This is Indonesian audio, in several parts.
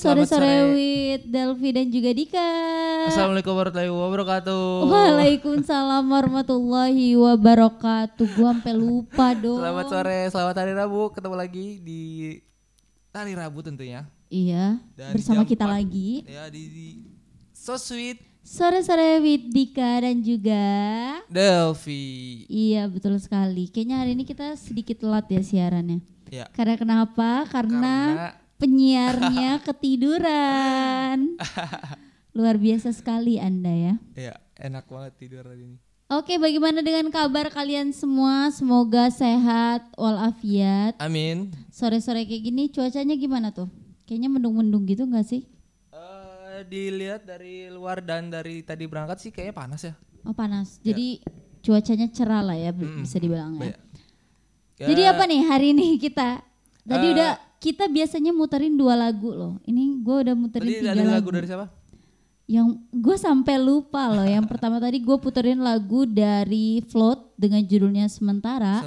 sore-sore with Delvi dan juga Dika. Assalamualaikum warahmatullahi wabarakatuh. Waalaikumsalam warahmatullahi wabarakatuh. Gua sampai lupa dong. Selamat sore, selamat hari Rabu. Ketemu lagi di hari Rabu tentunya. Iya, Dan bersama kita empat. lagi. Ya di, di So Sweet Sore-sore with Dika dan juga Delvi. Iya betul sekali. Kayaknya hari ini kita sedikit telat ya siarannya. Ya. Karena kenapa? Karena, penyiarnya ketiduran. Luar biasa sekali Anda ya. Ya, enak banget tidur hari ini. Oke, bagaimana dengan kabar kalian semua? Semoga sehat walafiat. Amin. Sore-sore kayak gini cuacanya gimana tuh? Kayaknya mendung-mendung gitu nggak sih? Eh, dilihat dari luar dan dari tadi berangkat sih kayaknya panas ya. Oh panas. Jadi cuacanya cerah lah ya Mm-mm. bisa dibilang ya. Ya, Jadi apa nih hari ini kita? Tadi Eh, udah kita biasanya muterin dua lagu loh. Ini gue udah muterin Tadi tiga ada lagu. lagu dari siapa? Yang gue sampai lupa loh. Yang pertama tadi gue puterin lagu dari Float dengan judulnya Sementara.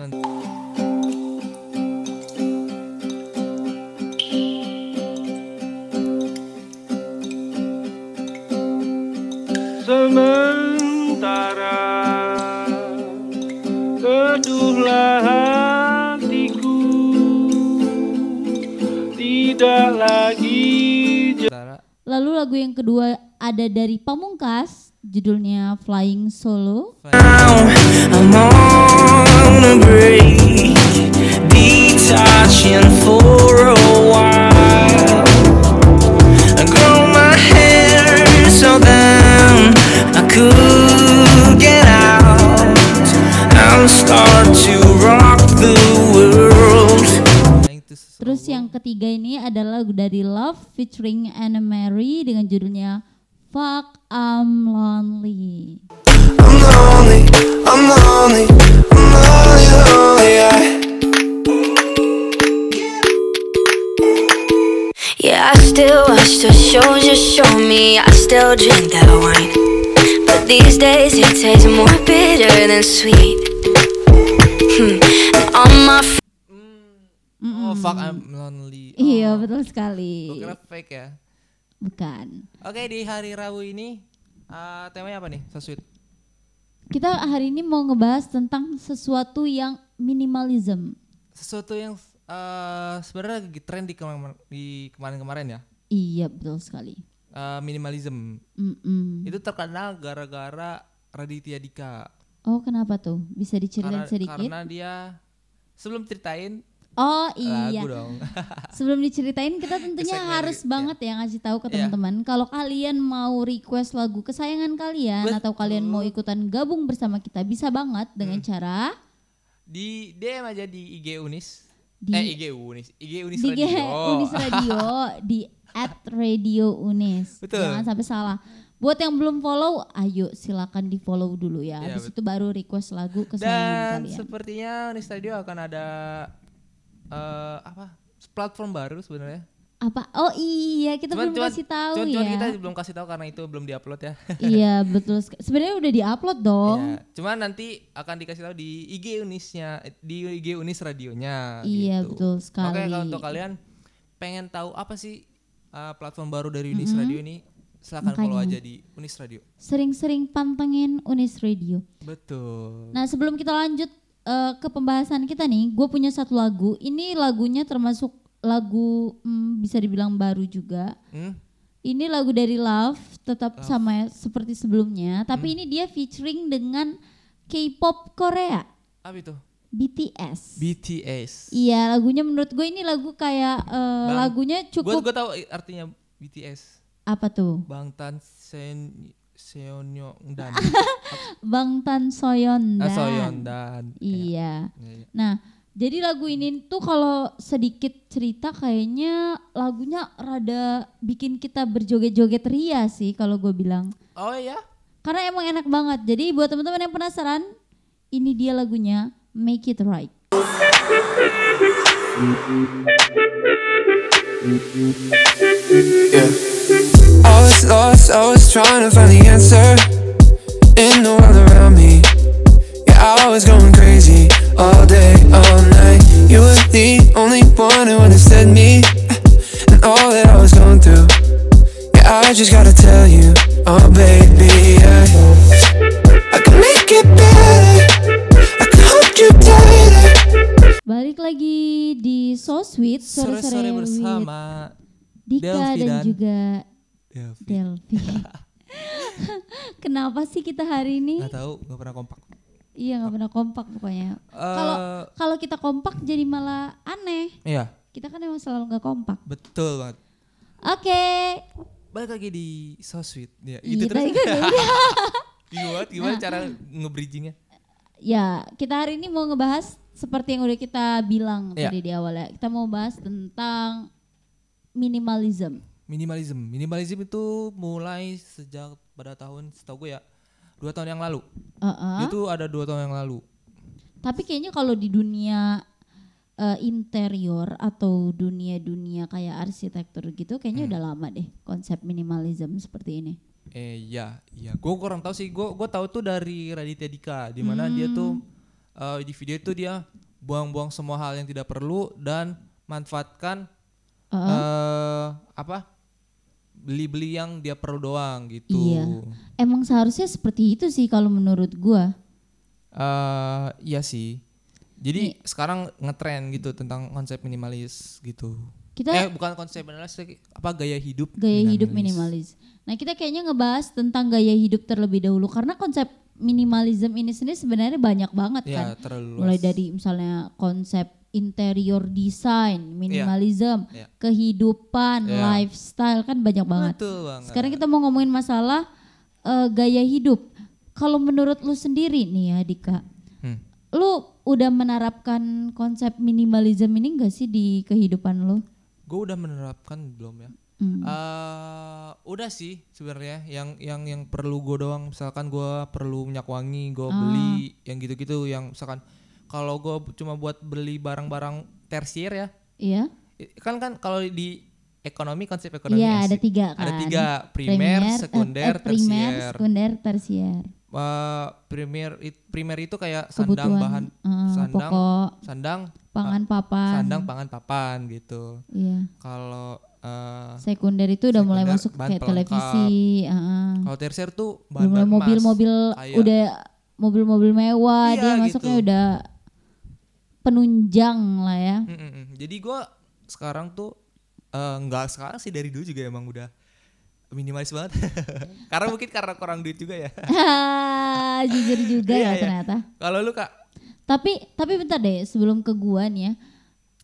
Sementara tidak lagi Lalu lagu yang kedua ada dari Pamungkas, judulnya Flying Solo. I'm on a break, detaching for a while. I grow my hair so then I could get out and start to Itu sesuatu. Terus yang ketiga ini adalah lagu dari Love featuring Anna Mary dengan judulnya Fuck I'm Lonely. I'm lonely, I'm lonely, I'm lonely, lonely. Yeah. Yeah, I still watch the shows you show me. I still drink that wine. But these days it tastes more bitter than sweet. Hmm. And all my friends. Oh fuck I'm lonely. Iya Oh, betul Gue sekali. kira fake ya. Bukan. Oke di hari Rabu ini eh, temanya apa nih? So sweet. Kita hari ini mau ngebahas tentang sesuatu yang minimalism. Sesuatu yang eh, sebenarnya lagi tren di kemarin di kemarin-kemarin ya. Iya betul sekali. Eh, minimalism. Mm-mm. Itu terkenal gara-gara Raditya Dika. Oh kenapa tuh? Bisa diceritain Karena, sedikit? karena dia sebelum ceritain Oh iya. lagu dong. Sebelum diceritain kita tentunya harus di- banget ya ngasih tahu ke Iya. teman-teman kalau kalian mau request lagu kesayangan kalian atau kalian mau ikutan gabung bersama kita bisa banget dengan Hmm. cara di DM aja di IG Unis. Di- eh IG Unis, IG Unis di Radio. Unis Radio di at Radio Unis. Betul. Jangan sampai salah. Buat yang belum follow, ayo silakan di follow dulu ya. Iya, Habis itu baru request lagu kesayangan Dan kalian. sepertinya Unis Radio akan ada eh apa? Platform baru sebenarnya. Apa? Oh iya, kita belum kasih tahu cuman- ya. cuman kita belum kasih tahu karena itu belum diupload ya. iya, betul. Sebenarnya udah diupload dong. Iya, Cuman nanti akan dikasih tahu di IG Unisnya, di IG Unis radionya. Iya, gitu. betul sekali. Oke, kalau untuk kalian pengen tahu apa sih uh, platform baru dari Unis Radio ini, silakan follow aja di Unis Radio. Sering-sering pantengin Unis Radio. Betul. Nah sebelum kita lanjut eh, ke pembahasan kita nih, gue punya satu lagu. Ini lagunya termasuk lagu hmm, bisa dibilang baru juga. Hmm? Ini lagu dari Love, tetap sama seperti sebelumnya. Tapi Hmm. ini dia featuring dengan K-pop Korea, Apa itu? BTS. BTS. Iya lagunya menurut gue ini lagu kayak Bang, lagunya Gue cukup gue tahu artinya BTS. apa tuh? Bangtan Sen Seonyeondan. Bangtan Soyeondan. ah, Soyeondan. Iya. Iya, iya. Nah, jadi lagu ini tuh kalau sedikit cerita kayaknya lagunya rada bikin kita berjoget-joget ria sih kalau gue bilang. Oh iya. Karena emang enak banget. Jadi buat teman-teman yang penasaran, ini dia lagunya Make It Right. Yeah. I was lost, I was trying to find the answer in the world around me. Yeah, I was going crazy all day, all night. You were the only one who understood me and all that I was going through. Yeah, I just gotta tell you, oh baby, yeah. I can make it better. I can hold you tighter. Balik lagi di So Sweet Sore-sore sore-sore bersama Dika Delvi dan dan- juga Delvi. Delvi. Kenapa sih kita hari ini? Nggak tahu, nggak pernah kompak. Iya nggak pernah kompak pokoknya. Kalau Eh, kalau kita kompak jadi malah aneh. Iya, Kita kan emang selalu nggak kompak. betul banget. Oke. Balik lagi di So Sweet. Ya, Iya, itu terus. tadi kan udah. Gimana, gimana cara nge-bridgingnya? Ya, kita hari ini mau ngebahas seperti yang udah kita bilang Iya. tadi di awal ya. Kita mau bahas tentang minimalism. Minimalism. Minimalism itu mulai sejak pada tahun setahu gue ya dua tahun yang lalu. Uh-uh. Itu ada dua tahun yang lalu. Tapi kayaknya kalau di dunia eh, interior atau dunia-dunia kayak arsitektur gitu, kayaknya Hmm. udah lama deh konsep minimalism seperti ini. Eh iya, iya. Gue kurang tahu sih. Gue gue tahu tuh dari Raditya Dika, di mana dia tuh eh, di video itu dia buang-buang semua hal yang tidak perlu dan manfaatkan eh apa beli-beli yang dia perlu doang gitu. Iya. Emang seharusnya seperti itu sih kalau menurut gua. Eh, iya sih. Jadi sekarang ngetren gitu tentang konsep minimalis gitu. Kita eh bukan konsep minimalis, apa gaya hidup? gaya hidup minimalis. Nah, kita kayaknya ngebahas tentang gaya hidup terlebih dahulu karena konsep minimalism ini sendiri sebenarnya banyak banget kan. Ya terlalu Mulai dari misalnya konsep interior design, minimalism, Iya. kehidupan, Iya. lifestyle kan banyak banget. Betul banget. Sekarang kita mau ngomongin masalah eh, gaya hidup. Kalau menurut lu sendiri nih ya Dika, Hmm. lu udah menerapkan konsep minimalism ini gak sih di kehidupan lu? Gue udah menerapkan belum ya? Hmm. Eh, udah sih sebenarnya yang yang yang perlu gue doang misalkan gue perlu minyak wangi gue Ah. beli yang gitu-gitu yang misalkan kalau gue cuma buat beli barang-barang tersier ya Iya? kan kan kalau di ekonomi konsep ekonomi Iya, ada tiga kan. ada tiga primer, eh, sekunder eh, primer, tersier sekunder, tersier. Eh, primer it- primer itu kayak sandang Kebutuhan bahan eh, sandang pokok, sandang pangan papan. sandang pangan papan gitu Iya. kalau eh, Sekunder itu udah mulai Sekunder, masuk bahan kayak pelengkap. televisi, heeh. kalau tersier tuh mulai mobil-mobil udah mobil-mobil mewah, Iya, dia masuknya gitu. udah penunjang lah ya. Mm, mm, mm. Jadi gua sekarang tuh eh, nggak sekarang sih dari dulu juga emang udah minimalis banget. karena mungkin karena kurang duit juga ya. Jujur juga Iya, ya iya. ternyata. Kalau lu kak, Tapi tapi bentar deh sebelum ke gua nih ya.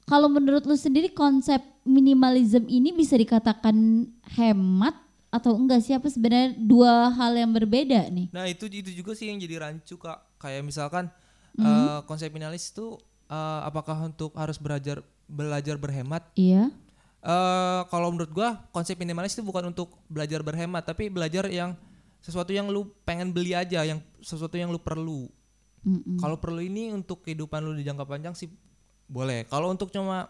Kalau menurut lu sendiri konsep minimalism ini bisa dikatakan hemat atau enggak sih apa sebenarnya dua hal yang berbeda nih? nah itu itu juga sih yang jadi rancu kak. Kayak misalkan Hmm. eh, konsep minimalis itu eh, apakah untuk harus belajar belajar berhemat? Iya. eh kalau menurut gua konsep minimalis itu bukan untuk belajar berhemat, tapi belajar yang sesuatu yang lu pengen beli aja, yang sesuatu yang lu perlu. Kalau perlu ini untuk kehidupan lu di jangka panjang sih boleh. Kalau untuk cuma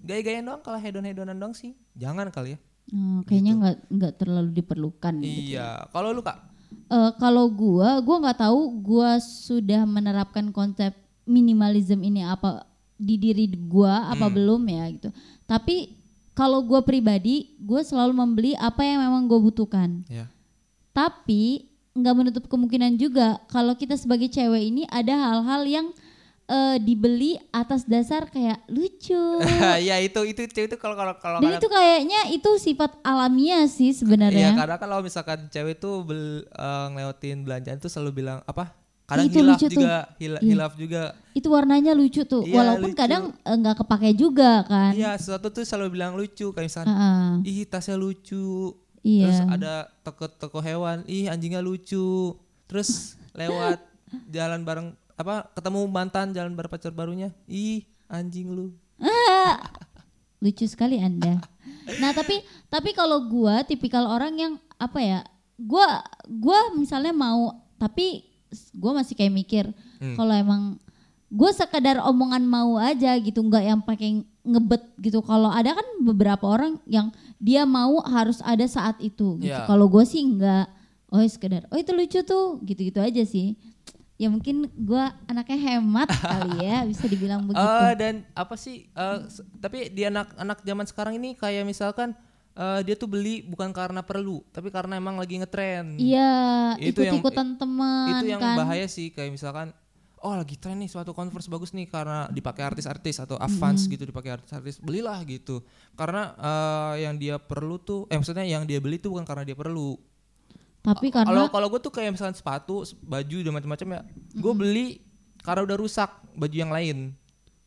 gaya-gayaan doang, kalau hedon-hedonan doang sih jangan kali ya. Oh, kayaknya nggak nggak terlalu diperlukan. gitu. Iya. Kalau lu kak, Eh, kalau gua, gua nggak tahu gua sudah menerapkan konsep minimalism ini apa di diri gua apa belum ya gitu. Tapi kalau gua pribadi, gua selalu membeli apa yang memang gue butuhkan. ya. Tapi nggak menutup kemungkinan juga kalau kita sebagai cewek ini ada hal-hal yang eh, dibeli atas dasar kayak lucu. ya itu itu cewek itu kalau kalau kalau Dan kadang- itu kayaknya itu sifat alamiah sih Iya sebenarnya. kadang kalau misalkan cewek tuh bel, eh, ngelewatin belanjaan tuh selalu bilang apa? Kadang Itu hilaf lucu tuh. juga, hila- Iya. hilaf juga. Itu warnanya lucu tuh. Iya, Walaupun lucu. kadang eh, nggak kepake juga kan. Iya, sesuatu tuh selalu bilang lucu kayak misalkan Heeh. ih tasnya lucu. Iya. Terus ada toko-toko hewan, ih anjingnya lucu. Terus lewat jalan bareng apa ketemu mantan jalan bareng pacar barunya, ih anjing lu. lucu sekali anda nah tapi tapi kalau gua tipikal orang yang apa ya gua gua misalnya mau tapi gua masih kayak mikir Hmm. kalau emang gue sekedar omongan mau aja gitu nggak yang pakai ngebet gitu kalau ada kan beberapa orang yang dia mau harus ada saat itu gitu Iya. kalau gue sih nggak oh sekedar oh itu lucu tuh gitu-gitu aja sih ya mungkin gua anaknya hemat kali ya bisa dibilang begitu Eh dan apa sih? eh, s- tapi di anak-anak zaman sekarang ini kayak misalkan eh, dia tuh beli bukan karena perlu, tapi karena emang lagi ngetren. Iya, Itu yang- ikut-ikutan teman itu yang kan. bahaya sih kayak misalkan oh lagi tren nih suatu Converse bagus nih karena dipakai artis-artis atau Avans gitu dipakai artis-artis belilah gitu karena eh, yang dia perlu tuh eh maksudnya yang dia beli tuh bukan karena dia perlu Tapi kalau karena kalau gue tuh kayak misalnya sepatu baju dan macam-macam ya gue Hmm. beli karena udah rusak baju yang lain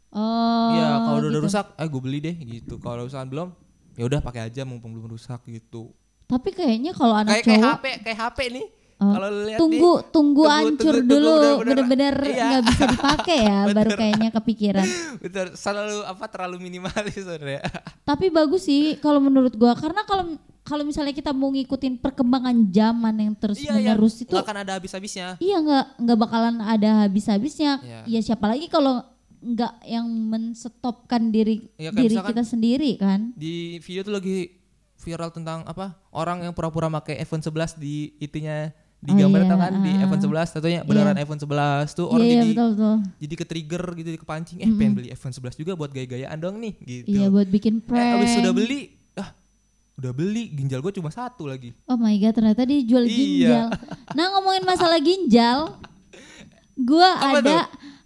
oh Iya kalau udah, udah gitu. rusak eh gue beli deh gitu kalau misalnya belum ya udah pakai aja mumpung belum rusak gitu. Tapi kayaknya kalau anak kayak kayak cowok HP kayak HP nih. Oh, kalau lihat tunggu nih, tunggu tunggu- hancur dulu. bener-bener- bener-bener iya. nggak bisa dipakai ya baru kayaknya kepikiran. betul selalu apa terlalu minimalis sebenarnya Tapi bagus sih kalau menurut gua. Karena kalau kalau misalnya kita mau ngikutin perkembangan zaman yang terus iya iya. menerus itu nggak akan ada habis-habisnya. Iya nggak nggak bakalan ada habis-habisnya. Iya. Ya siapa lagi kalau nggak yang menstopkan diri Iya, kayak diri kita sendiri kan? di video tuh lagi viral tentang apa orang yang pura-pura pakai iPhone 11 di itinya di Oh gambar iya, kan di ah. iPhone 11 tentunya beneran iPhone 11 tuh orang Iya iya jadi betul betul. jadi ke trigger gitu kepancing eh pengen beli iPhone 11 juga buat gaya-gayaan dong nih gitu Iya buat bikin eh prank. abis sudah beli ah udah beli ginjal gue cuma satu lagi Oh my god, ternyata dia jual Iya. ginjal. Nah ngomongin masalah ginjal, gua Apa ada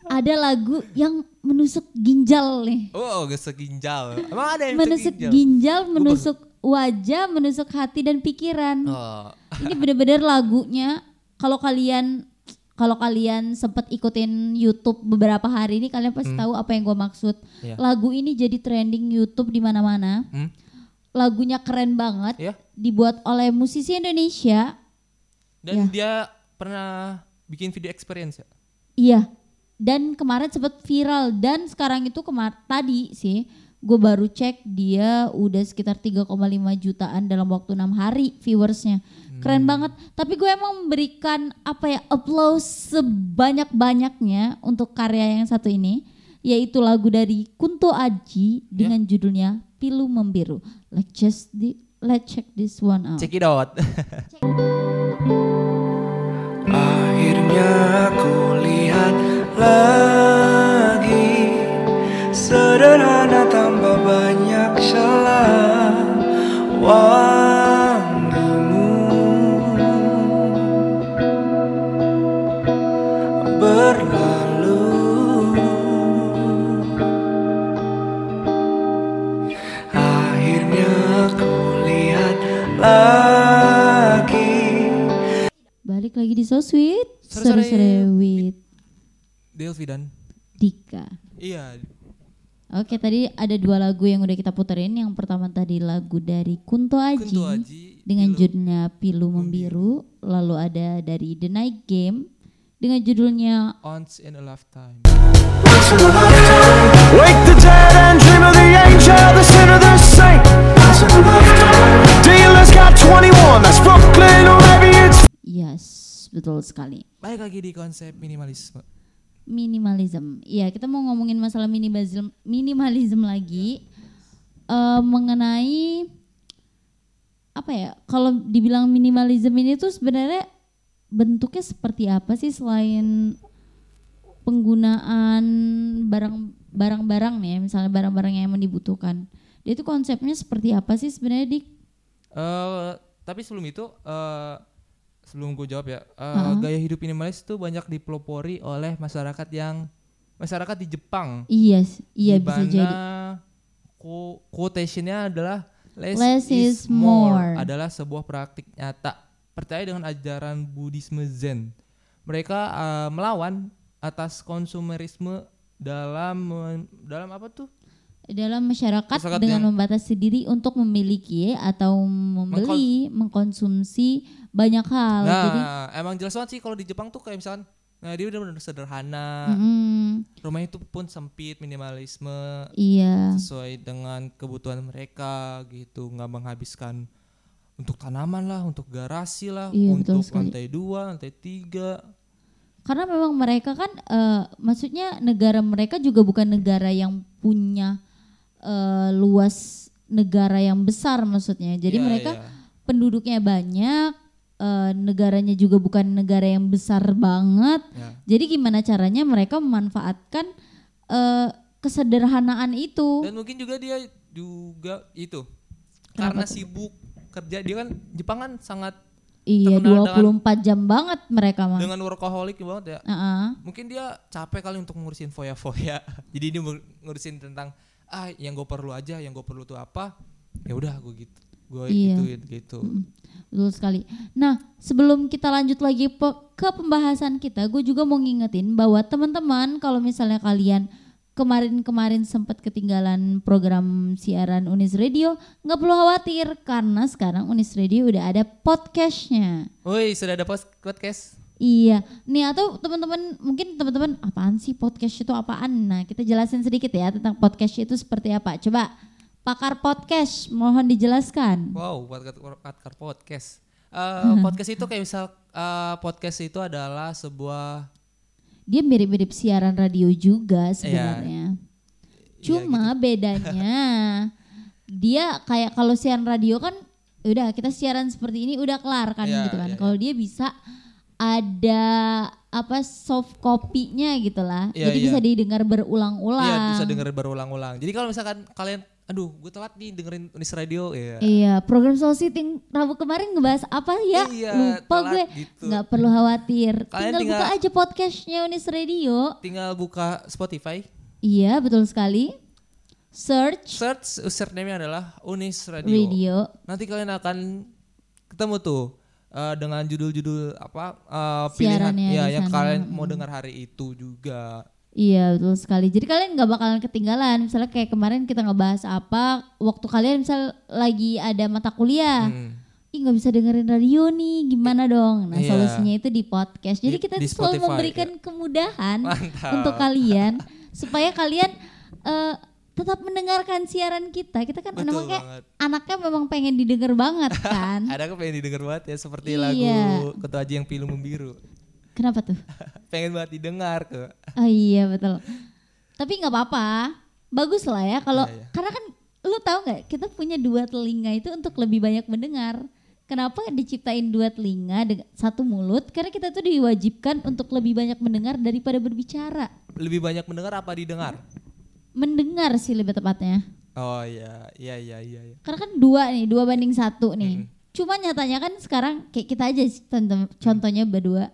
ada lagu yang menusuk ginjal nih. oh gak seginjal emang ada yang Menusuk seginjal ginjal, menusuk wajah, menusuk hati dan pikiran. oh Ini bener-bener lagunya. Kalau kalian kalau kalian sempat ikutin YouTube beberapa hari ini, kalian pasti tahu apa yang gue maksud. Hmm. Iya. Lagu ini jadi trending YouTube di mana-mana. hmm? Lagunya keren banget. ya Dibuat oleh musisi Indonesia dan Ya. dia pernah bikin video experience ya Iya. Dan kemarin sempat viral dan sekarang itu kemar tadi sih gue baru cek dia udah sekitar 3,5 jutaan dalam waktu enam hari viewersnya. Keren banget. Tapi gue emang memberikan apa ya applause sebanyak-banyaknya untuk karya yang satu ini yaitu lagu dari Kunto Aji dengan judulnya Pilu Membiru. Let's just di, let's check this one out. check it out Akhirnya aku lagi. Sederhana tanpa banyak celah Wangimu. Berlalu. Akhirnya aku lihat lagi. Balik lagi di So Sweet, Sore-sore. sore-sore with Delvi dan Dika. iya Oke, tadi ada dua lagu yang udah kita puterin. Yang pertama tadi lagu dari Kunto Aji, Kunto Aji, dengan Pilu judulnya Pilu Membiru. Lalu ada dari The Night Game dengan judulnya once in a lifetime Wake the dead and dream of the angel, the sinner, the saint. Dealers got 21, that's Brooklyn, or maybe it's Yes, betul sekali. balik lagi di konsep minimalisme Minimalism. Iya, kita mau ngomongin masalah minimalism minimalism lagi Eh, mengenai apa ya? Kalau dibilang minimalism ini tuh sebenarnya bentuknya seperti apa sih selain penggunaan barang barang-barang nih, ya, misalnya barang-barang yang emang dibutuhkan. Dia itu konsepnya seperti apa sih sebenarnya Dik? Eh, tapi sebelum itu eh, sebelum gue jawab ya eh, gaya hidup minimalis itu banyak dipelopori oleh masyarakat yang masyarakat di Jepang Iya, iya bisa jadi. quo- quotationnya adalah less, Less is, is more. more. adalah sebuah praktik nyata percaya dengan ajaran Buddhisme Zen mereka eh, melawan atas konsumerisme dalam dalam apa tuh dalam masyarakat, Masyarakat dengan yang- membatasi diri untuk memiliki atau membeli, mengkonsumsi banyak hal. nah Jadi, emang jelas banget sih kalau di Jepang tuh kayak misalkan nah dia udah benar sederhana. Mm, rumah itu pun sempit minimalisme iya, sesuai dengan kebutuhan mereka gitu. Nggak menghabiskan untuk tanaman lah untuk garasi lah Iya, untuk lantai dua lantai tiga. Karena memang mereka kan, eh, maksudnya negara mereka juga bukan negara yang punya eh, luas negara yang besar maksudnya. Jadi Iya, mereka iya. penduduknya banyak, eh, negaranya juga bukan negara yang besar banget. Ya. Jadi gimana caranya mereka memanfaatkan eh, kesederhanaan itu? dan mungkin juga dia juga itu karena sibuk kerja dia kan Jepang kan sangat Iya, terkenal 24 jam banget mereka mah. dengan workaholic banget ya. Heeh. Mungkin dia capek kali untuk ngurusin foya-foya. Jadi dia mau ngurusin tentang ah yang gue perlu aja, yang gue perlu tuh apa. Ya udah gue gitu. Gue Iya. gituin gitu. Betul sekali. Nah, sebelum kita lanjut lagi pe- ke pembahasan kita, gue juga mau ngingetin bahwa teman-teman kalau misalnya kalian kemarin-kemarin sempat ketinggalan program siaran Unis Radio, nggak perlu khawatir karena sekarang Unis Radio udah ada podcastnya. Woi, sudah ada podcast? Iya, nih atau teman-teman mungkin teman-teman apaan sih podcast itu apaan? Nah kita jelasin sedikit ya tentang podcast itu seperti apa. Coba pakar podcast mohon dijelaskan. Wow, podcast podcast podcast. Eh, podcast itu kayak misal eh, podcast itu adalah sebuah Dia mirip-mirip siaran radio juga Iya. sebenarnya. Cuma bedanya dia kayak kalau siaran radio kan udah kita siaran seperti ini udah kelar kan Iya, gitu kan. iya, Kalau dia bisa ada apa soft copy-nya gitu lah. Iya, Jadi iya. bisa didengar berulang-ulang. Iya bisa denger berulang-ulang. Jadi kalau misalkan kalian, aduh gue telat nih dengerin Unis Radio ya. Iya, program soul sitting Rabu kemarin ngebahas apa ya? Iya, Lupa telat gue. gitu. Nggak perlu khawatir. Kalian tinggal, buka tinggal- aja podcastnya Unis Radio. Tinggal buka Spotify, Iya, betul sekali. Search search username-nya adalah Unis Radio. Radio. Nanti kalian akan ketemu tuh eh, dengan judul-judul apa eh, pilihan ya yang sana. kalian mau dengar hari itu juga. Iya, betul sekali. Jadi kalian nggak bakalan ketinggalan. Misalnya kayak kemarin kita ngebahas apa, waktu kalian misal lagi ada mata kuliah. Hmm. Ih nggak bisa dengerin radio nih, gimana dong? Nah Iya. solusinya itu di podcast. Jadi Di- kita di tuh selalu Spotify, memberikan kemudahan Mantap. untuk kalian supaya kalian eh, tetap mendengarkan siaran kita. Kita kan Betul memang kayak banget. anaknya memang pengen didengar banget kan. Ada kan pengen didengar banget ya seperti Iya. lagu Ketua Haji yang pilu membiru. Kenapa tuh? pengen banget didengar ke. Oh iya betul. Tapi nggak apa-apa, bagus lah ya kalau Iya, iya. karena kan lu tahu nggak kita punya dua telinga itu untuk lebih banyak mendengar. Kenapa diciptain dua telinga dengan satu mulut? Karena kita tuh diwajibkan untuk lebih banyak mendengar daripada berbicara. Lebih banyak mendengar apa didengar? Mendengar sih lebih tepatnya. Oh iya, iya iya iya. iya. Karena kan dua nih, dua banding satu nih. Cuma nyatanya kan sekarang kayak kita aja contohnya berdua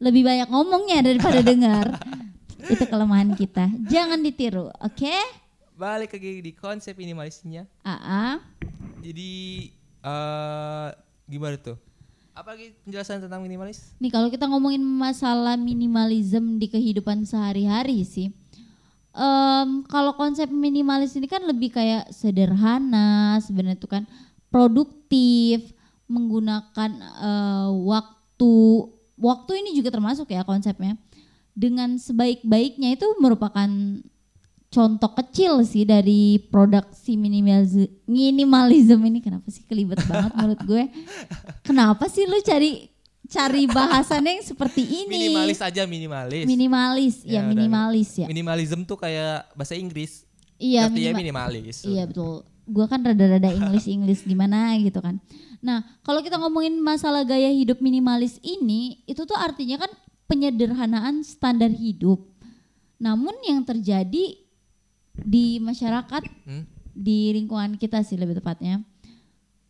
lebih banyak ngomongnya daripada dengar. Itu kelemahan kita. Jangan ditiru, oke? Balik lagi di konsep minimalisnya. Aa. Jadi eh gimana tuh? Apa lagi penjelasan tentang minimalis? Nih kalau kita ngomongin masalah minimalism di kehidupan sehari-hari sih, em, kalau konsep minimalis ini kan lebih kayak sederhana, sebenarnya itu kan produktif, menggunakan eh, waktu, waktu ini juga termasuk ya konsepnya. Dengan sebaik-baiknya itu merupakan contoh kecil sih dari produk si minimalism, minimalism ini. Kenapa sih kelibet banget menurut gue? Kenapa sih lu cari cari bahasannya yang seperti ini Minimalis aja minimalis. minimalis ya, Ya, minimalis ya Minimalism tuh kayak bahasa Inggris. iya Artinya minima- minimalis. iya betul gue kan rada-rada English English gimana gitu kan nah kalau kita ngomongin masalah gaya hidup minimalis ini itu tuh artinya kan penyederhanaan standar hidup namun yang terjadi di masyarakat Hmm? di lingkungan kita sih lebih tepatnya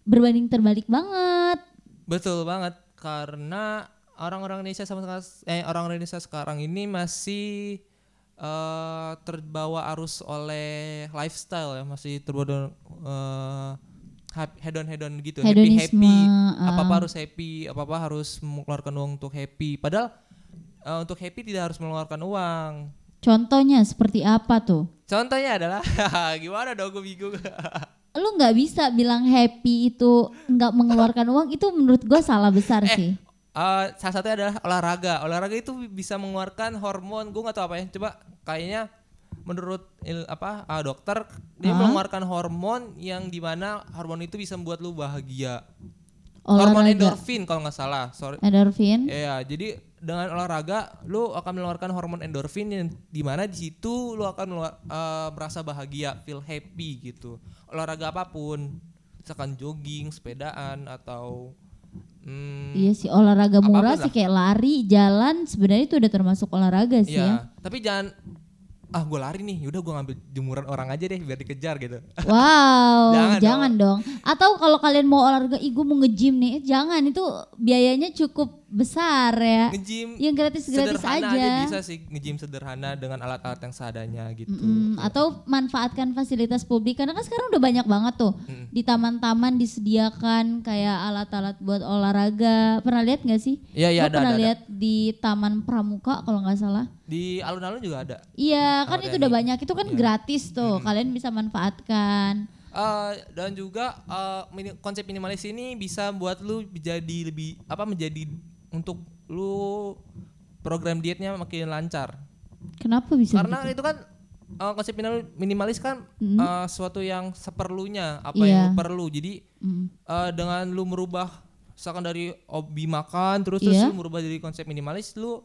berbanding terbalik banget. Betul banget karena orang-orang Indonesia sama sekali- eh orang Indonesia sekarang ini masih eh, terbawa arus oleh lifestyle ya, masih terbawa eh, hedon hedon gitu, happy happy, ah. apa apa harus happy, apa apa harus mengeluarkan uang untuk happy. Padahal eh, untuk happy tidak harus mengeluarkan uang. Contohnya seperti apa tuh? Contohnya adalah gimana dong gue bingung. Lu nggak bisa bilang happy itu nggak mengeluarkan uang itu menurut gua salah besar sih. Eh, salah satunya adalah olahraga. Olahraga itu bisa mengeluarkan hormon. Gue nggak tahu apa ya. Coba kayaknya menurut il- apa ah, dokter dia mengeluarkan hormon yang di mana hormon itu bisa membuat lu bahagia. Hormon Olahraga, endorfin kalau nggak salah. Sorry. endorfin. Ya, jadi dengan olahraga lu akan mengeluarkan hormon endorfin yang di mana di situ lu akan eh, merasa bahagia, feel happy gitu. Olahraga apa pun, misalkan jogging, sepedaan atau hmm, Iya sih olahraga murah lah. sih kayak lari, jalan sebenarnya itu udah termasuk olahraga sih ya. Iya, tapi jangan ah gue lari nih yaudah gue ngambil jemuran orang aja deh biar dikejar gitu Wow, Jangan jangan, dong. Atau kalau kalian mau olahraga, ih gue mau nge-gym nih, jangan itu biayanya cukup besar ya. ngejim Yang gratis-gratis sederhana aja. bisa sih ngejim sederhana dengan alat-alat yang seadanya gitu Mm, atau manfaatkan fasilitas publik karena kan sekarang udah banyak banget tuh di taman-taman disediakan kayak alat-alat buat olahraga. Pernah lihat nggak sih? Iya, iya, ada, pernah ada, ada. lihat di Taman Pramuka kalau nggak salah. di alun-alun juga ada Iya, kan itu udah banyak. Itu kan gratis tuh. Kalian bisa manfaatkan. Eh, dan juga mini- konsep minimalis ini bisa buat lu menjadi lebih apa menjadi untuk lu program dietnya makin lancar Kenapa bisa? karena gitu? itu kan eh, konsep minimal- minimalis kan eh, sesuatu yang seperlunya apa Iya. yang lu perlu jadi Mm. eh, dengan lu merubah misalkan dari hobi makan terus terus Iya. lu merubah dari konsep minimalis lu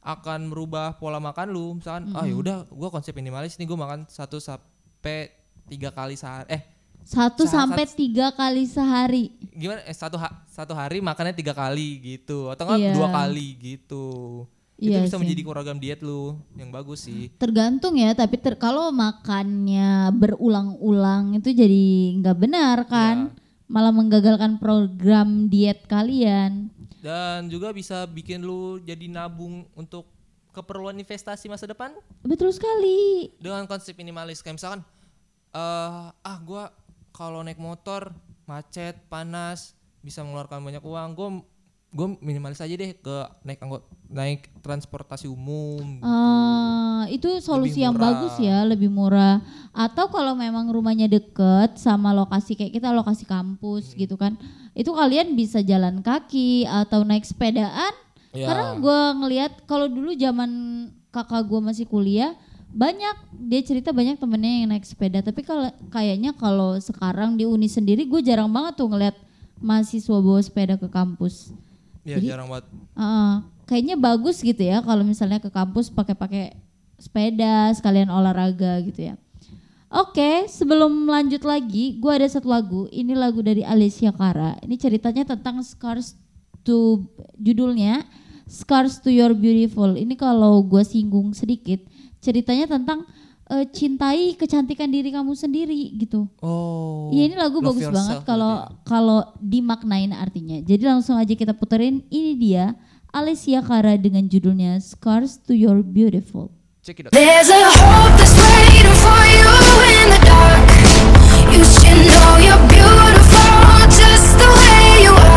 akan merubah pola makan lu misalkan ah yaudah gua konsep minimalis nih gua makan satu sampai tiga kali sehari eh Satu Saat- sampai tiga kali sehari. gimana eh, satu ha- satu hari makannya tiga kali gitu atau enggak Iya. dua kali gitu Iya itu bisa sih. menjadi program diet lu yang bagus sih Tergantung ya, tapi ter- kalau makannya berulang-ulang itu jadi nggak benar kan? Malah menggagalkan program diet kalian. dan juga bisa bikin lu jadi nabung untuk keperluan investasi masa depan Betul sekali. dengan konsep minimalis kayak misalkan eh ah gua kalau naik motor macet panas bisa mengeluarkan banyak uang gue gue minimalis aja deh ke naik anggot naik transportasi umum Ah, itu solusi yang bagus ya, lebih murah. Atau kalau memang rumahnya deket sama lokasi kayak kita lokasi kampus Hmm. gitu kan, itu kalian bisa jalan kaki atau naik sepedaan. Ya. Karena gue ngelihat kalau dulu zaman kakak gue masih kuliah banyak dia cerita banyak temennya yang naik sepeda. Tapi kalau kayaknya kalau sekarang di uni sendiri gue jarang banget tuh ngelihat mahasiswa bawa sepeda ke kampus. ya Jadi- jarang banget Ah, kayaknya bagus gitu ya kalau misalnya ke kampus pakai-pakai sepeda sekalian olahraga gitu ya. Oke, sebelum lanjut lagi, gua ada satu lagu. Ini lagu dari Alicia Cara. Ini ceritanya tentang scars to judulnya Scars to Your Beautiful. Ini kalau gua singgung sedikit, ceritanya tentang eh, cintai kecantikan diri kamu sendiri gitu. oh Iya ini lagu love bagus yourself banget kalau berarti. kalau dimaknain artinya. Jadi langsung aja kita puterin ini dia Alicia Cara dengan judulnya Scars to Your Beautiful. check it out There's a hope that's waiting for you in the dark. You should know you're beautiful just the way you are.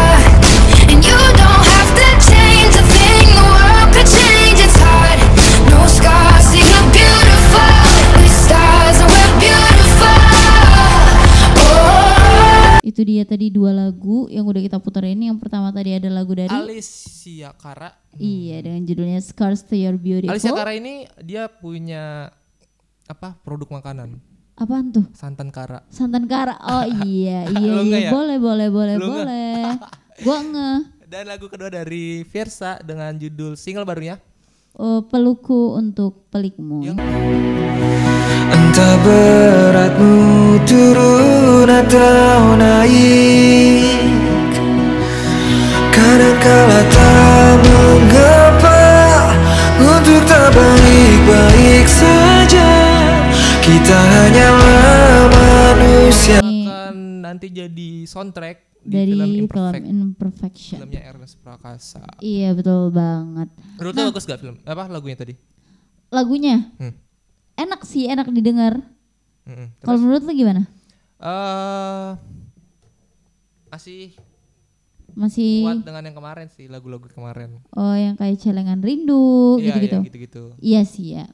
Dia tadi dua lagu yang udah kita puterin. Yang pertama tadi ada lagu dari Alicia Cara Iya dengan judulnya Scars to Your Beautiful. Alicia Cara ini dia punya apa produk makanan Apaan tuh? santan kara Santan Kara. Oh iya iya iya ya? boleh boleh boleh enggak? boleh. Gua nge dan lagu kedua dari Versa dengan judul single barunya oh, pelukku untuk pelikmu. Entah beratmu turun atau naik. Kadangkala tak mengapa Untuk tak baik-baik saja. Kita hanyalah manusia. Akan nanti jadi soundtrack dari film film Imperfect Imperfection. filmnya Ernest Prakasa Iya betul banget. menurut Nah. lo bagus gak film apa lagunya tadi Lagunya Hmm. enak sih, enak didengar. Mm-mm. Kalau terus menurut lu gimana? eh masih Masih kuat dengan yang kemarin sih lagu-lagu kemarin oh yang kayak celengan rindu Iya, gitu-gitu. iya, gitu-gitu Iya sih ya.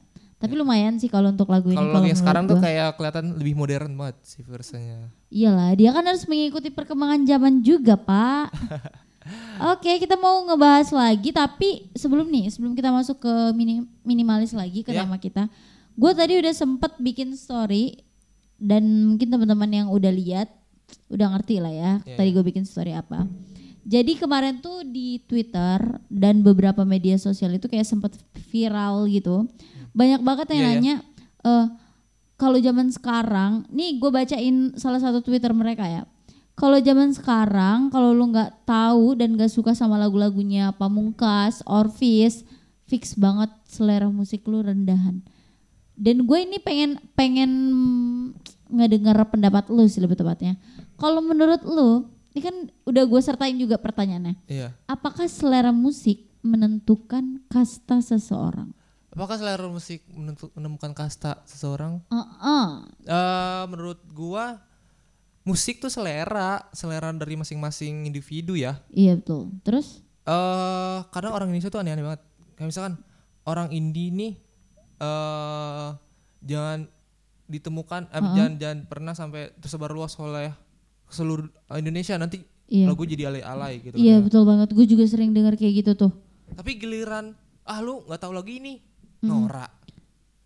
Tapi lumayan sih kalau untuk lagu ini kalau lagu yang sekarang tuh gua. kayak kelihatan lebih modern banget sih versenya Iyalah, dia kan harus mengikuti perkembangan zaman juga, Pak. Oke, kita mau ngebahas lagi tapi sebelum nih, sebelum kita masuk ke mini- minimalis lagi ke Ya. tema kita. Gue tadi udah sempet bikin story dan mungkin teman-teman yang udah lihat udah ngerti lah ya. Ya, tadi gue bikin story apa. Jadi kemarin tuh di Twitter dan beberapa media sosial itu kayak sempet viral gitu. Banyak banget yang Iya, ya. nanya eh kalau zaman sekarang, nih gue bacain salah satu Twitter mereka ya. Kalau zaman sekarang, kalau lu nggak tahu dan nggak suka sama lagu-lagunya Pamungkas, Orvis, fix banget selera musik lu rendahan. dan gue ini pengen pengen ngedengar pendapat lu sih lebih tepatnya. Kalau menurut lu, ini kan udah gue sertain juga pertanyaannya. Iya. Apakah selera musik menentukan kasta seseorang? Apakah selera musik menemukan kasta seseorang? Uh-uh. Eh menurut gua musik tuh selera, selera dari masing-masing individu ya. Iya betul. Terus? eh kadang orang Indonesia tuh aneh-aneh banget. Kayak misalkan orang indie nih eh jangan ditemukan eh, jangan jangan pernah sampai tersebar luas oleh seluruh Indonesia nanti Iya. lagu jadi alay-alay gitu. Iya kan. betul banget. Gue juga sering dengar kayak gitu tuh. Tapi giliran ah lu nggak tahu lagi ini Nora.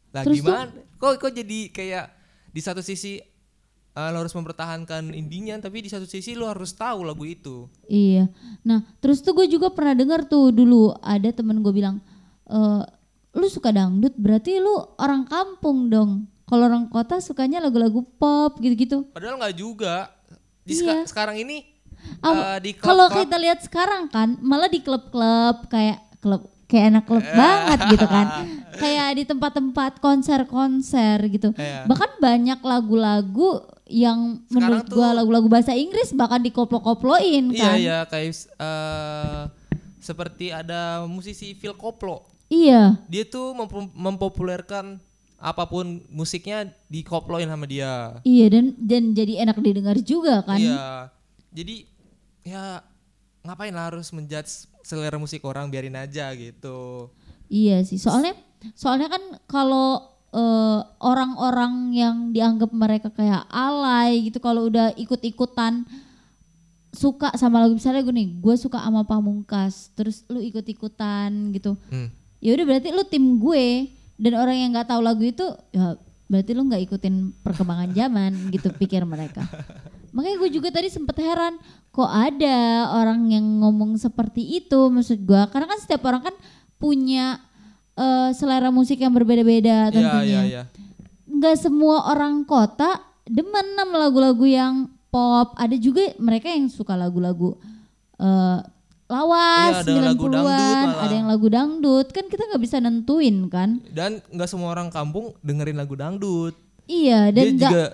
Lah Terus tuh- gimana? Kok kok jadi kayak di satu sisi eh, lo harus mempertahankan indinya tapi di satu sisi lo harus tahu lagu itu. Iya. Nah, terus tuh gue juga pernah dengar tuh dulu ada temen gue bilang, e, lu suka dangdut berarti lu orang kampung dong. Kalau orang kota sukanya lagu-lagu pop gitu-gitu. Padahal nggak juga. Di seka- Iya. sekarang ini Ah, eh, di Kalau kita lihat sekarang kan, malah di klub-klub kayak klub kayak anak klub banget gitu kan. Kayak di tempat-tempat konser-konser gitu. Iya. Bahkan banyak lagu-lagu yang Sekarang menurut gua lagu-lagu bahasa Inggris bahkan dikoplo-koploin Iya kan. iya kayak eh, seperti ada musisi Phil Koplo. Iya. Dia tuh mempo- mempopulerkan apa pun musiknya dikoploin sama dia. Iya dan dan jadi enak didengar juga kan. Iya. Jadi ya ngapain lah harus menjudge selera musik orang biarin aja gitu. Iya sih. Soalnya soalnya kan kalau eh, orang-orang yang dianggap mereka kayak alay gitu kalau udah ikut-ikutan suka sama lagu misalnya gue nih, gue suka sama Pamungkas, terus lu ikut-ikutan gitu. Hmm. Ya udah berarti lu tim gue dan orang yang nggak tahu lagu itu ya berarti lu nggak ikutin perkembangan zaman gitu pikir mereka. Makanya gue juga tadi sempet heran kok ada orang yang ngomong seperti itu maksud gue karena kan setiap orang kan punya eh, selera musik yang berbeda-beda Iya tentunya. iya iya. Nggak semua orang kota demen sama lagu-lagu yang pop. Ada juga mereka yang suka lagu-lagu eh, lawas Iya, ada lagu 90-an, dangdut malah. ada yang lagu dangdut. Kan kita nggak bisa nentuin kan. Dan nggak semua orang kampung dengerin lagu dangdut. Iya, dan nggak juga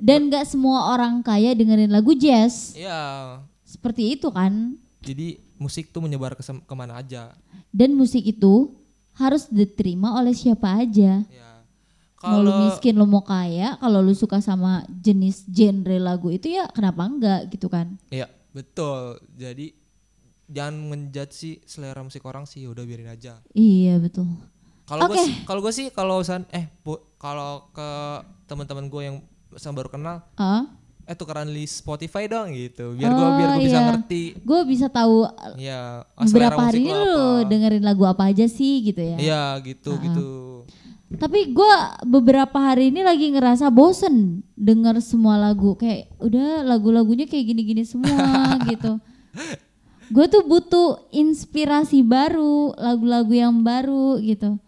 dan nggak semua orang kaya dengerin lagu jazz. ya Seperti itu kan. jadi musik tuh menyebar ke ke mana aja. Dan musik itu harus diterima oleh siapa aja. Ya. Mau lu Kalau miskin lu mau kaya, kalau lu suka sama jenis genre lagu itu ya kenapa enggak gitu kan. Iya, betul. Jadi jangan menjudge sih selera musik orang sih udah biarin aja. Iya betul. Kalau gue Oke. sih kalau gue sih kalau san eh kalau ke teman-teman gue yang sama baru kenal Ah, eh tukeran list Spotify dong gitu. Biar gue biar Oh, gue bisa iya. ngerti. gue bisa tahu selera beberapa hari lu apa. dengerin lagu apa aja sih gitu ya. Iya, gitu gitu. Tapi gue beberapa hari ini lagi ngerasa bosen denger semua lagu kayak udah lagu-lagunya kayak gini-gini semua gitu. Gue tuh butuh inspirasi baru, lagu-lagu yang baru gitu.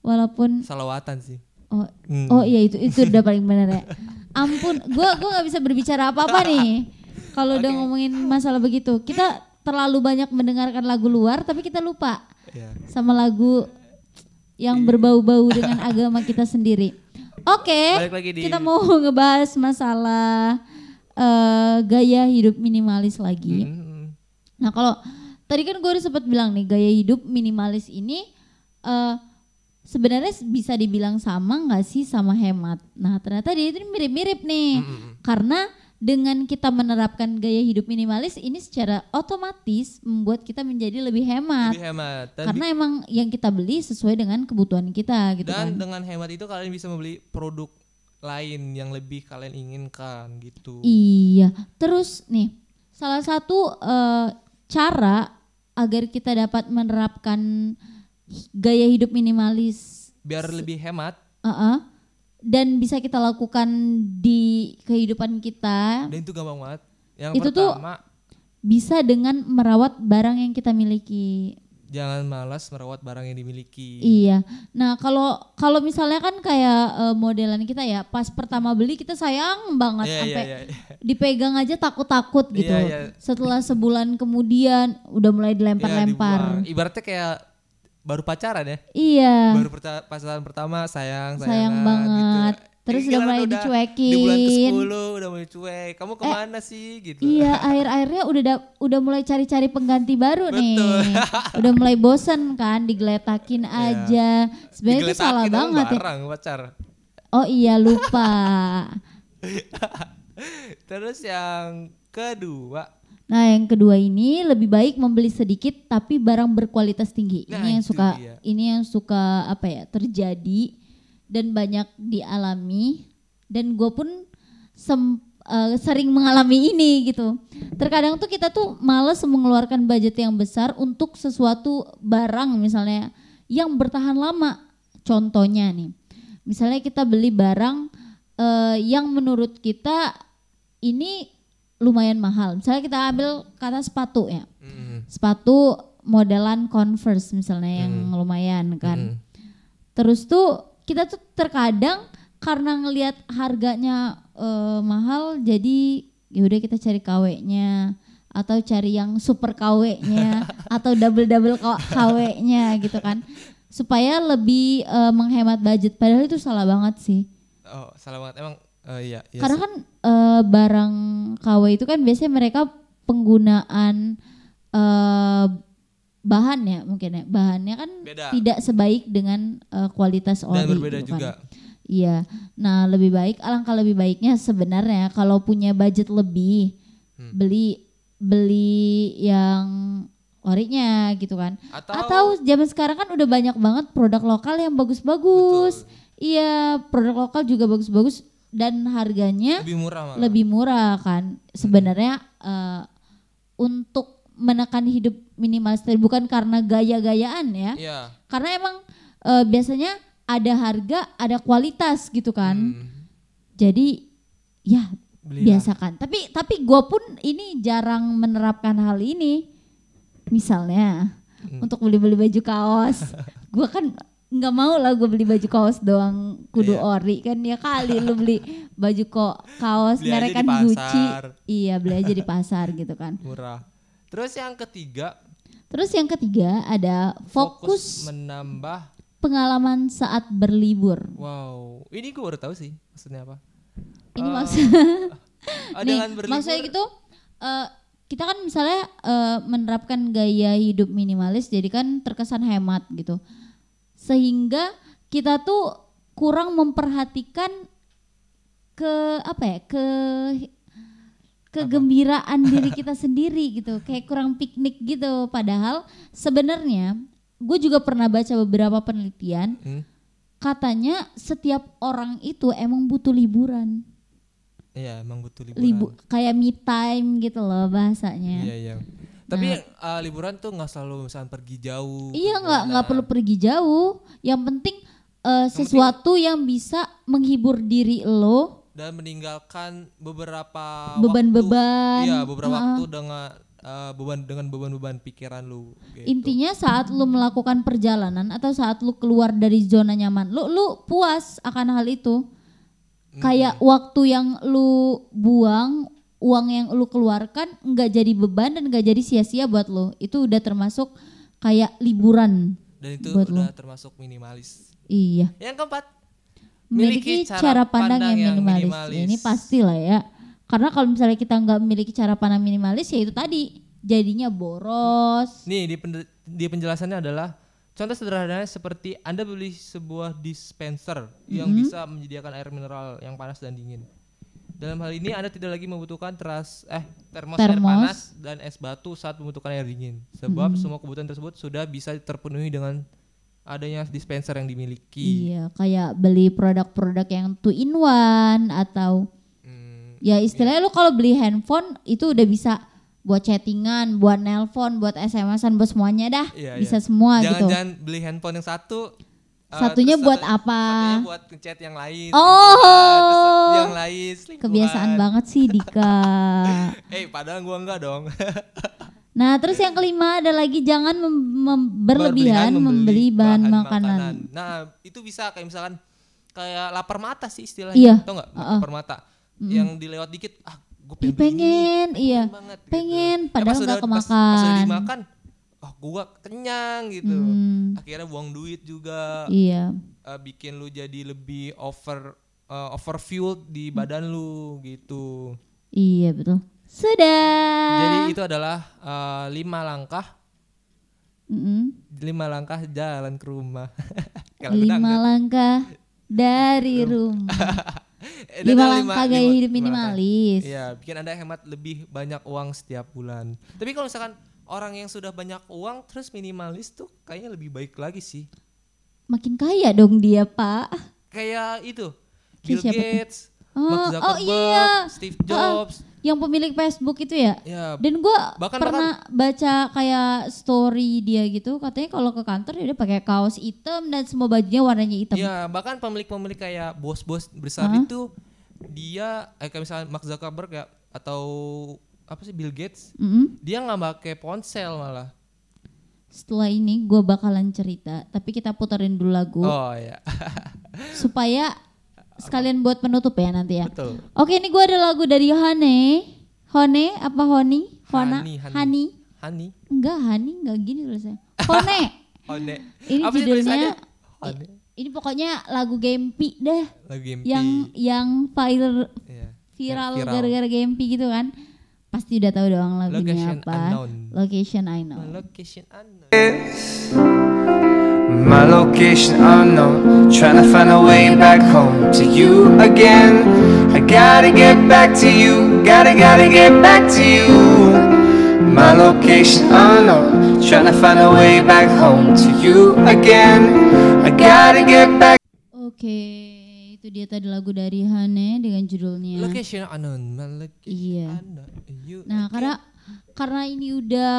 Walaupun Salawatan sih. oh Hmm. oh iya itu itu udah paling benar ya. Ampun, gue gua nggak bisa berbicara apa-apa nih. Kalau udah ngomongin masalah begitu, kita terlalu banyak mendengarkan lagu luar tapi kita lupa Iya. sama lagu yang berbau-bau dengan agama kita sendiri. Oke, lagi di- kita mau ngebahas masalah eh, gaya hidup minimalis lagi. Hmm. Nah kalau tadi kan gue udah sempat bilang nih gaya hidup minimalis ini eh sebenarnya bisa dibilang sama nggak sih sama hemat. Nah ternyata dia itu mirip-mirip nih karena dengan kita menerapkan gaya hidup minimalis ini secara otomatis membuat kita menjadi lebih hemat. Lebih hemat. Dan, Karena emang yang kita beli sesuai dengan kebutuhan kita gitu dan kan. dengan hemat itu kalian bisa membeli produk lain yang lebih kalian inginkan gitu. Iya. Terus nih, salah satu eh, cara agar kita dapat menerapkan gaya hidup minimalis Biar lebih hemat uh-uh, dan bisa kita lakukan di kehidupan kita dan itu gampang banget. Yang Itu tuh- pertama bisa dengan merawat barang yang kita miliki. Jangan malas merawat barang yang dimiliki. Iya. Nah, kalau kalau misalnya kan kayak eh, modelan kita ya, pas pertama beli kita sayang banget Iya, sampai iya, iya. dipegang aja takut-takut gitu. Iya, iya. Setelah sebulan kemudian udah mulai dilempar-lempar. dibuang. Ibaratnya kayak baru pacaran ya. Iya. Baru pacaran pertama sayang Sayang sayangan banget. Gitu. Terus udah mulai Di bulan dicuekin. ke-10 udah mulai cuek. Kamu ke mana sih gitu. Iya, akhir-akhirnya udah da- udah mulai cari-cari pengganti baru nih. Betul. udah mulai bosen kan digeletakin aja. Sebenarnya itu salah banget ya. barang pacar. Oh iya lupa. Terus yang kedua Nah, yang kedua ini lebih baik membeli sedikit tapi barang berkualitas tinggi. Nah, ini yang suka dia. ini yang suka apa ya? terjadi dan banyak dialami dan gue pun sem- eh, sering mengalami ini gitu. Terkadang tuh kita tuh males mengeluarkan budget yang besar untuk sesuatu barang misalnya yang bertahan lama. Contohnya nih, misalnya kita beli barang eh, yang menurut kita ini lumayan mahal. Misalnya kita ambil kata sepatu ya, Mm, sepatu modelan Converse misalnya yang lumayan kan. mm. Terus tuh kita tuh terkadang karena ngelihat harganya eh, mahal jadi yaudah kita cari KW-nya atau cari yang super KW-nya atau double-double KW-nya gitu kan. Supaya lebih eh, menghemat budget padahal itu salah banget sih. Oh, salah banget emang eh, iya, iya Karena sih. kan eh, barang KW itu kan biasanya mereka penggunaan eh, bahan ya mungkin ya bahannya kan Beda. tidak sebaik dengan eh, kualitas ori dan berbeda gitu kan. juga. Iya. Nah, lebih baik alangkah lebih baiknya sebenarnya kalau punya budget lebih Hmm. beli beli yang orinya gitu kan. Atau, Atau zaman sekarang kan udah banyak banget produk lokal yang bagus-bagus. Iya, produk lokal juga bagus-bagus dan harganya lebih murah malah. lebih murah kan. Sebenarnya eh, untuk menekan hidup minimalis tadi bukan karena gaya-gayaan ya. Iya. Karena emang eh, biasanya ada harga, ada kualitas gitu kan. Hmm, Jadi ya belilah. biasakan. Tapi tapi gua pun ini jarang menerapkan hal ini. Misalnya Hmm. untuk beli-beli baju kaos, gua kan nggak mau lah gue beli baju kaos doang kudu Iya. ori kan ya kali lu beli baju kok kaos merek kan Gucci iya beli aja di pasar gitu kan Murah. Terus yang ketiga, terus yang ketiga ada fokus, menambah. pengalaman saat berlibur Wow, ini gue baru tahu sih maksudnya apa. ini Eh, maksud nih berlibur, maksudnya gitu eh, kita kan misalnya eh, menerapkan gaya hidup minimalis jadi kan terkesan hemat gitu sehingga kita tuh kurang memperhatikan ke apa ya ke kegembiraan diri kita sendiri gitu kayak kurang piknik gitu padahal sebenarnya gue juga pernah baca beberapa penelitian Hmm, katanya setiap orang itu emang butuh liburan Iya, emang butuh liburan. libu kayak me time gitu loh bahasanya. Iya, iya. Tapi eh, liburan tuh nggak selalu misalnya pergi jauh. Iya nggak nggak perlu pergi jauh. Yang penting eh, sesuatu yang bisa menghibur diri lo, dan meninggalkan beberapa Beban-beban. iya beberapa Ha-ha. waktu dengan eh, beban dengan beban-beban pikiran lu gitu. intinya saat lo melakukan perjalanan atau saat lo keluar dari zona nyaman, lo lu puas akan hal itu. Kayak waktu yang lu buang, uang yang lu keluarkan nggak jadi beban dan nggak jadi sia-sia buat lo. Itu udah termasuk kayak liburan. dan itu buat udah termasuk minimalis Iya. yang keempat memiliki cara, pandang, yang minimalis. Ya, ini pasti lah ya. Karena kalau misalnya kita nggak memiliki cara pandang minimalis ya itu tadi jadinya boros. nih di, pen- di penjelasannya adalah contoh sederhananya seperti anda beli sebuah dispenser yang Mm-hmm. bisa menyediakan air mineral yang panas dan dingin dalam hal ini anda tidak lagi membutuhkan teras eh termos, air Termos. panas dan es batu saat membutuhkan air dingin sebab Mm-hmm. semua kebutuhan tersebut sudah bisa terpenuhi dengan adanya dispenser yang dimiliki Iya, kayak beli produk-produk yang two in one atau Hmm, ya istilahnya lu kalau beli handphone itu udah bisa buat chattingan, buat nelpon, buat SMS-an, buat semuanya dah. Iya, bisa iya. semua gitu. Jangan-jangan beli handphone yang satu. uh, Satunya terus buat satu- apa? Satunya buat ngechat yang lain. Oh. terus yang lain. selingkuhan. Kebiasaan banget sih Dika. Eh, padahal gua enggak dong. Nah, terus yang kelima ada lagi jangan mem- mem- berlebihan membeli bahan, makanan. Nah, itu bisa kayak misalkan kayak lapar mata sih istilahnya. Iya. Tau nggak? Uh-uh. Lapar mata. Yang dilewat dikit, ah gue pengen, beli ini, pengen, iya. banget gitu. Pengen, Eh, padahal pas nggak pas- kemakan. Pas udah dimakan, oh gua kenyang gitu Hmm, akhirnya buang duit juga iya. eh, bikin lu jadi lebih over eh, overfuel di badan lu gitu Iya betul. Sudah. jadi itu adalah eh, lima langkah Mm-mm. lima langkah jalan ke rumah lima langkah dari rumah. Lima langkah gaya lima- hidup minimalis. Iya, bikin anda hemat lebih banyak uang setiap bulan. Tapi kalau misalkan orang yang sudah banyak uang terus minimalis tuh kayaknya lebih baik lagi sih. Makin kaya dong dia pak. Kayak itu, Bill? Gates, Oh, Mark oh Zuckerberg, iya. Steve Jobs. Yang pemilik Facebook itu ya. Ya, Dan gua Bahkan- pernah baca kayak story dia gitu, katanya kalau ke kantor dia pakai kaos hitam dan semua bajunya warnanya hitam. ya bahkan pemilik-pemilik kayak bos-bos besar Hah? itu dia eh, kayak misalnya Mark Zuckerberg ya atau apa sih Bill Gates, Mm-mm. dia nggak pakai ponsel malah. Setelah ini gua bakalan cerita, tapi kita puterin dulu lagu Oh ya, supaya sekalian buat penutup ya nanti ya. betul. Oke, ini gua ada lagu dari Hone. Hone apa Honi? Hona? Hani, Hani. Enggak, Hani enggak gini tulisnya. Hone. Hone. Ini Apa judulnya tulisannya? Hone. ini pokoknya lagu Gempi deh Lagi mimpi. yang yang viral Iya. viral gara-gara Gempi gitu kan. Pasti udah tahu dong lagunya Location apa. unknown. Location I know. Location unknown. My location unknown, trying to find a way back home to you again. I gotta get back to you, gotta, gotta get back to you. My location unknown, trying to find a way back home to you again. I gotta get back. Oke, itu dia tadi lagu dari Hane dengan judulnya. Location unknown. My location Iya. unknown. You Nah, again. karena karena ini udah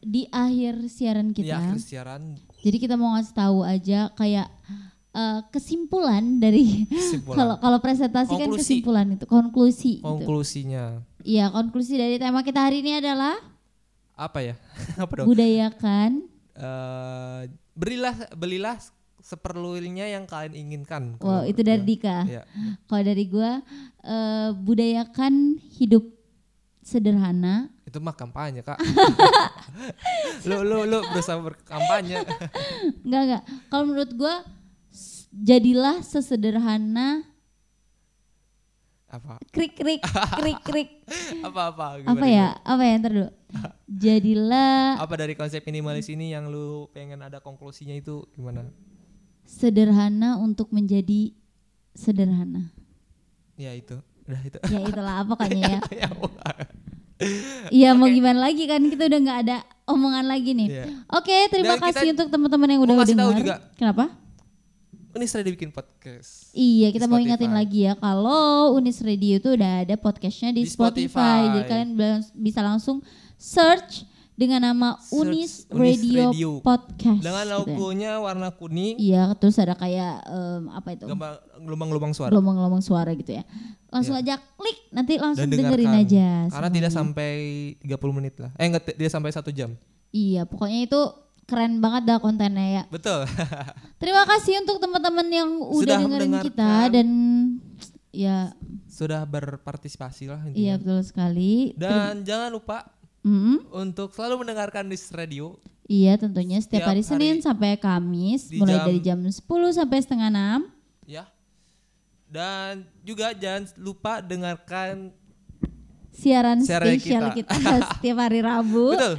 di akhir siaran kita. ya kesiaran Jadi kita mau ngasih tahu aja kayak eh, kesimpulan dari kalau kalau presentasi kan Konklusi. kesimpulan itu konklusi gitu. konklusinya Iya, konklusi dari tema kita hari ini adalah apa ya? apa dong? budayakan. Eh, berilah belilah seperlunya yang kalian inginkan. Wow, itu dari ya. Dika. Ya. Kalau dari gua eh, budayakan hidup sederhana. Itu mah kampanye, Kak. lu lu lu berusaha berkampanye. Enggak enggak. Kalau menurut gua s- jadilah sesederhana apa? krik krik krik krik Apa apa? apa ya apa ya ntar dulu jadilah Apa dari konsep minimalis ini yang lu pengen ada konklusinya itu gimana? sederhana untuk menjadi sederhana Ya itu. Udah itu. ya itulah pokoknya ya Ya, iya mau gimana lagi kan kita udah nggak ada omongan lagi nih Iya. oke terima Dan kita kasih untuk teman-teman yang udah tahu dengar juga. kenapa Ini sudah dibikin podcast. Iya, kita mau ingetin lagi ya kalau Unis Radio itu udah ada podcastnya di, Di Spotify. Spotify. Jadi kalian bisa langsung search dengan nama Unis, Unis Radio, Radio. Podcast. Dengan gitu ya. logonya warna kuning, Iya, terus ada kayak em, apa itu? gelombang-gelombang suara. Gelombang-gelombang suara gitu ya. Langsung aja klik, nanti langsung Dan dengerin dengarkan. aja. Karena tidak sampai 30 menit lah. Eh enggak tidak sampai satu jam. Iya, pokoknya itu keren banget dah kontennya ya. Betul. Terima kasih untuk teman-teman yang udah Sudah dengerin kita dan ya Sudah berpartisipasi lah intinya. iya betul sekali. Dan jangan lupa Mm, untuk selalu mendengarkan di radio Iya tentunya setiap, Setiap hari Senin hari sampai Kamis mulai jam- dari jam 10 sampai setengah 6 ya. Dan juga jangan lupa dengarkan siaran Siaran spesial kita. kita, setiap hari Rabu betul.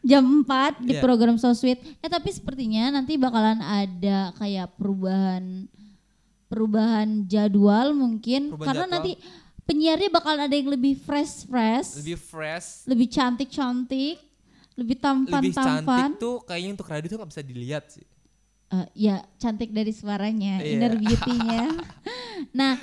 jam 4 di Iya. program So Sweet. Eh tapi sepertinya nanti bakalan ada kayak perubahan perubahan jadwal mungkin Perubahan karena jadwal. nanti penyiarnya bakal ada yang lebih fresh fresh, Lebih fresh, lebih cantik cantik, lebih tampan lebih tampan. cantik tuh kayaknya untuk radio tuh nggak bisa dilihat sih. Eh, ya cantik dari suaranya, Iya. inner beauty-nya. nah,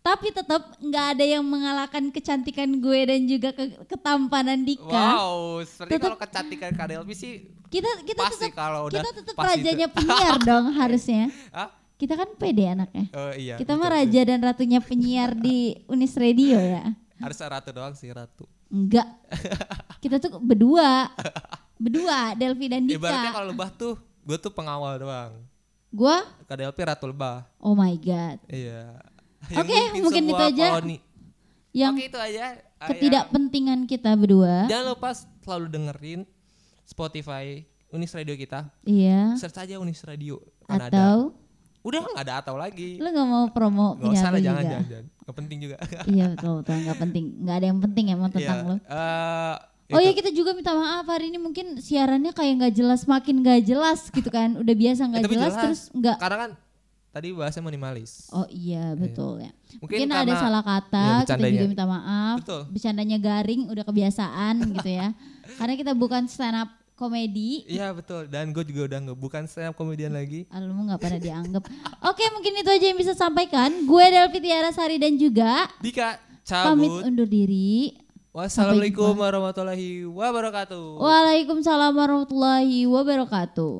tapi tetap nggak ada yang mengalahkan kecantikan gue dan juga ke- ketampanan Dika. Wow, seperti kalau kecantikan KDLP sih Kita kita pasti tetap kalau kita tetap pas itu. rajanya penyiar dong harusnya. Hah? Kita kan pede anaknya. Oh iya. kita mah raja dan ratunya penyiar di Unis Radio ya. Harus ratu doang sih ratu. Enggak. Kita tuh berdua. Berdua, Delvi dan Ibaratnya Dika. kalau lebah tuh gue tuh pengawal doang. Gua KDLP ratu lebah. oh my god. Iya. Oke, memimpin mungkin itu aja. koloni. Yang Oke itu aja. Ketidakpentingan kita berdua. Jangan lupa selalu dengerin Spotify Unis Radio kita. Iya. Search aja Unis Radio. Kan. Atau Udah nggak ada atau lagi. lu nggak mau promo Gak punya usah lah, juga? jangan, jangan, jangan. Gak penting juga. Iya betul betul nggak penting. Nggak ada yang penting emang tentang Iya, lu. eh, Oh itu. ya kita juga minta maaf hari ini mungkin siarannya kayak nggak jelas makin nggak jelas gitu kan. Udah biasa nggak tapi jelas, terus nggak. Karena kan tadi bahasnya minimalis. Oh iya betul ya. Mungkin Mungkin, ada salah kata, Iya, kita juga minta maaf. Betul. Bercandanya garing, udah kebiasaan gitu ya. Karena kita bukan stand up komedi. Iya betul. Dan gue juga udah nggak bukan stand up komedian lagi. Ah, Lu nggak pada dianggap. Oke mungkin itu aja yang bisa sampaikan. Gue Delvi Tiara Sari dan juga Dika pamit cabut. undur diri. Wassalamualaikum warahmatullahi wabarakatuh. Waalaikumsalam warahmatullahi wabarakatuh.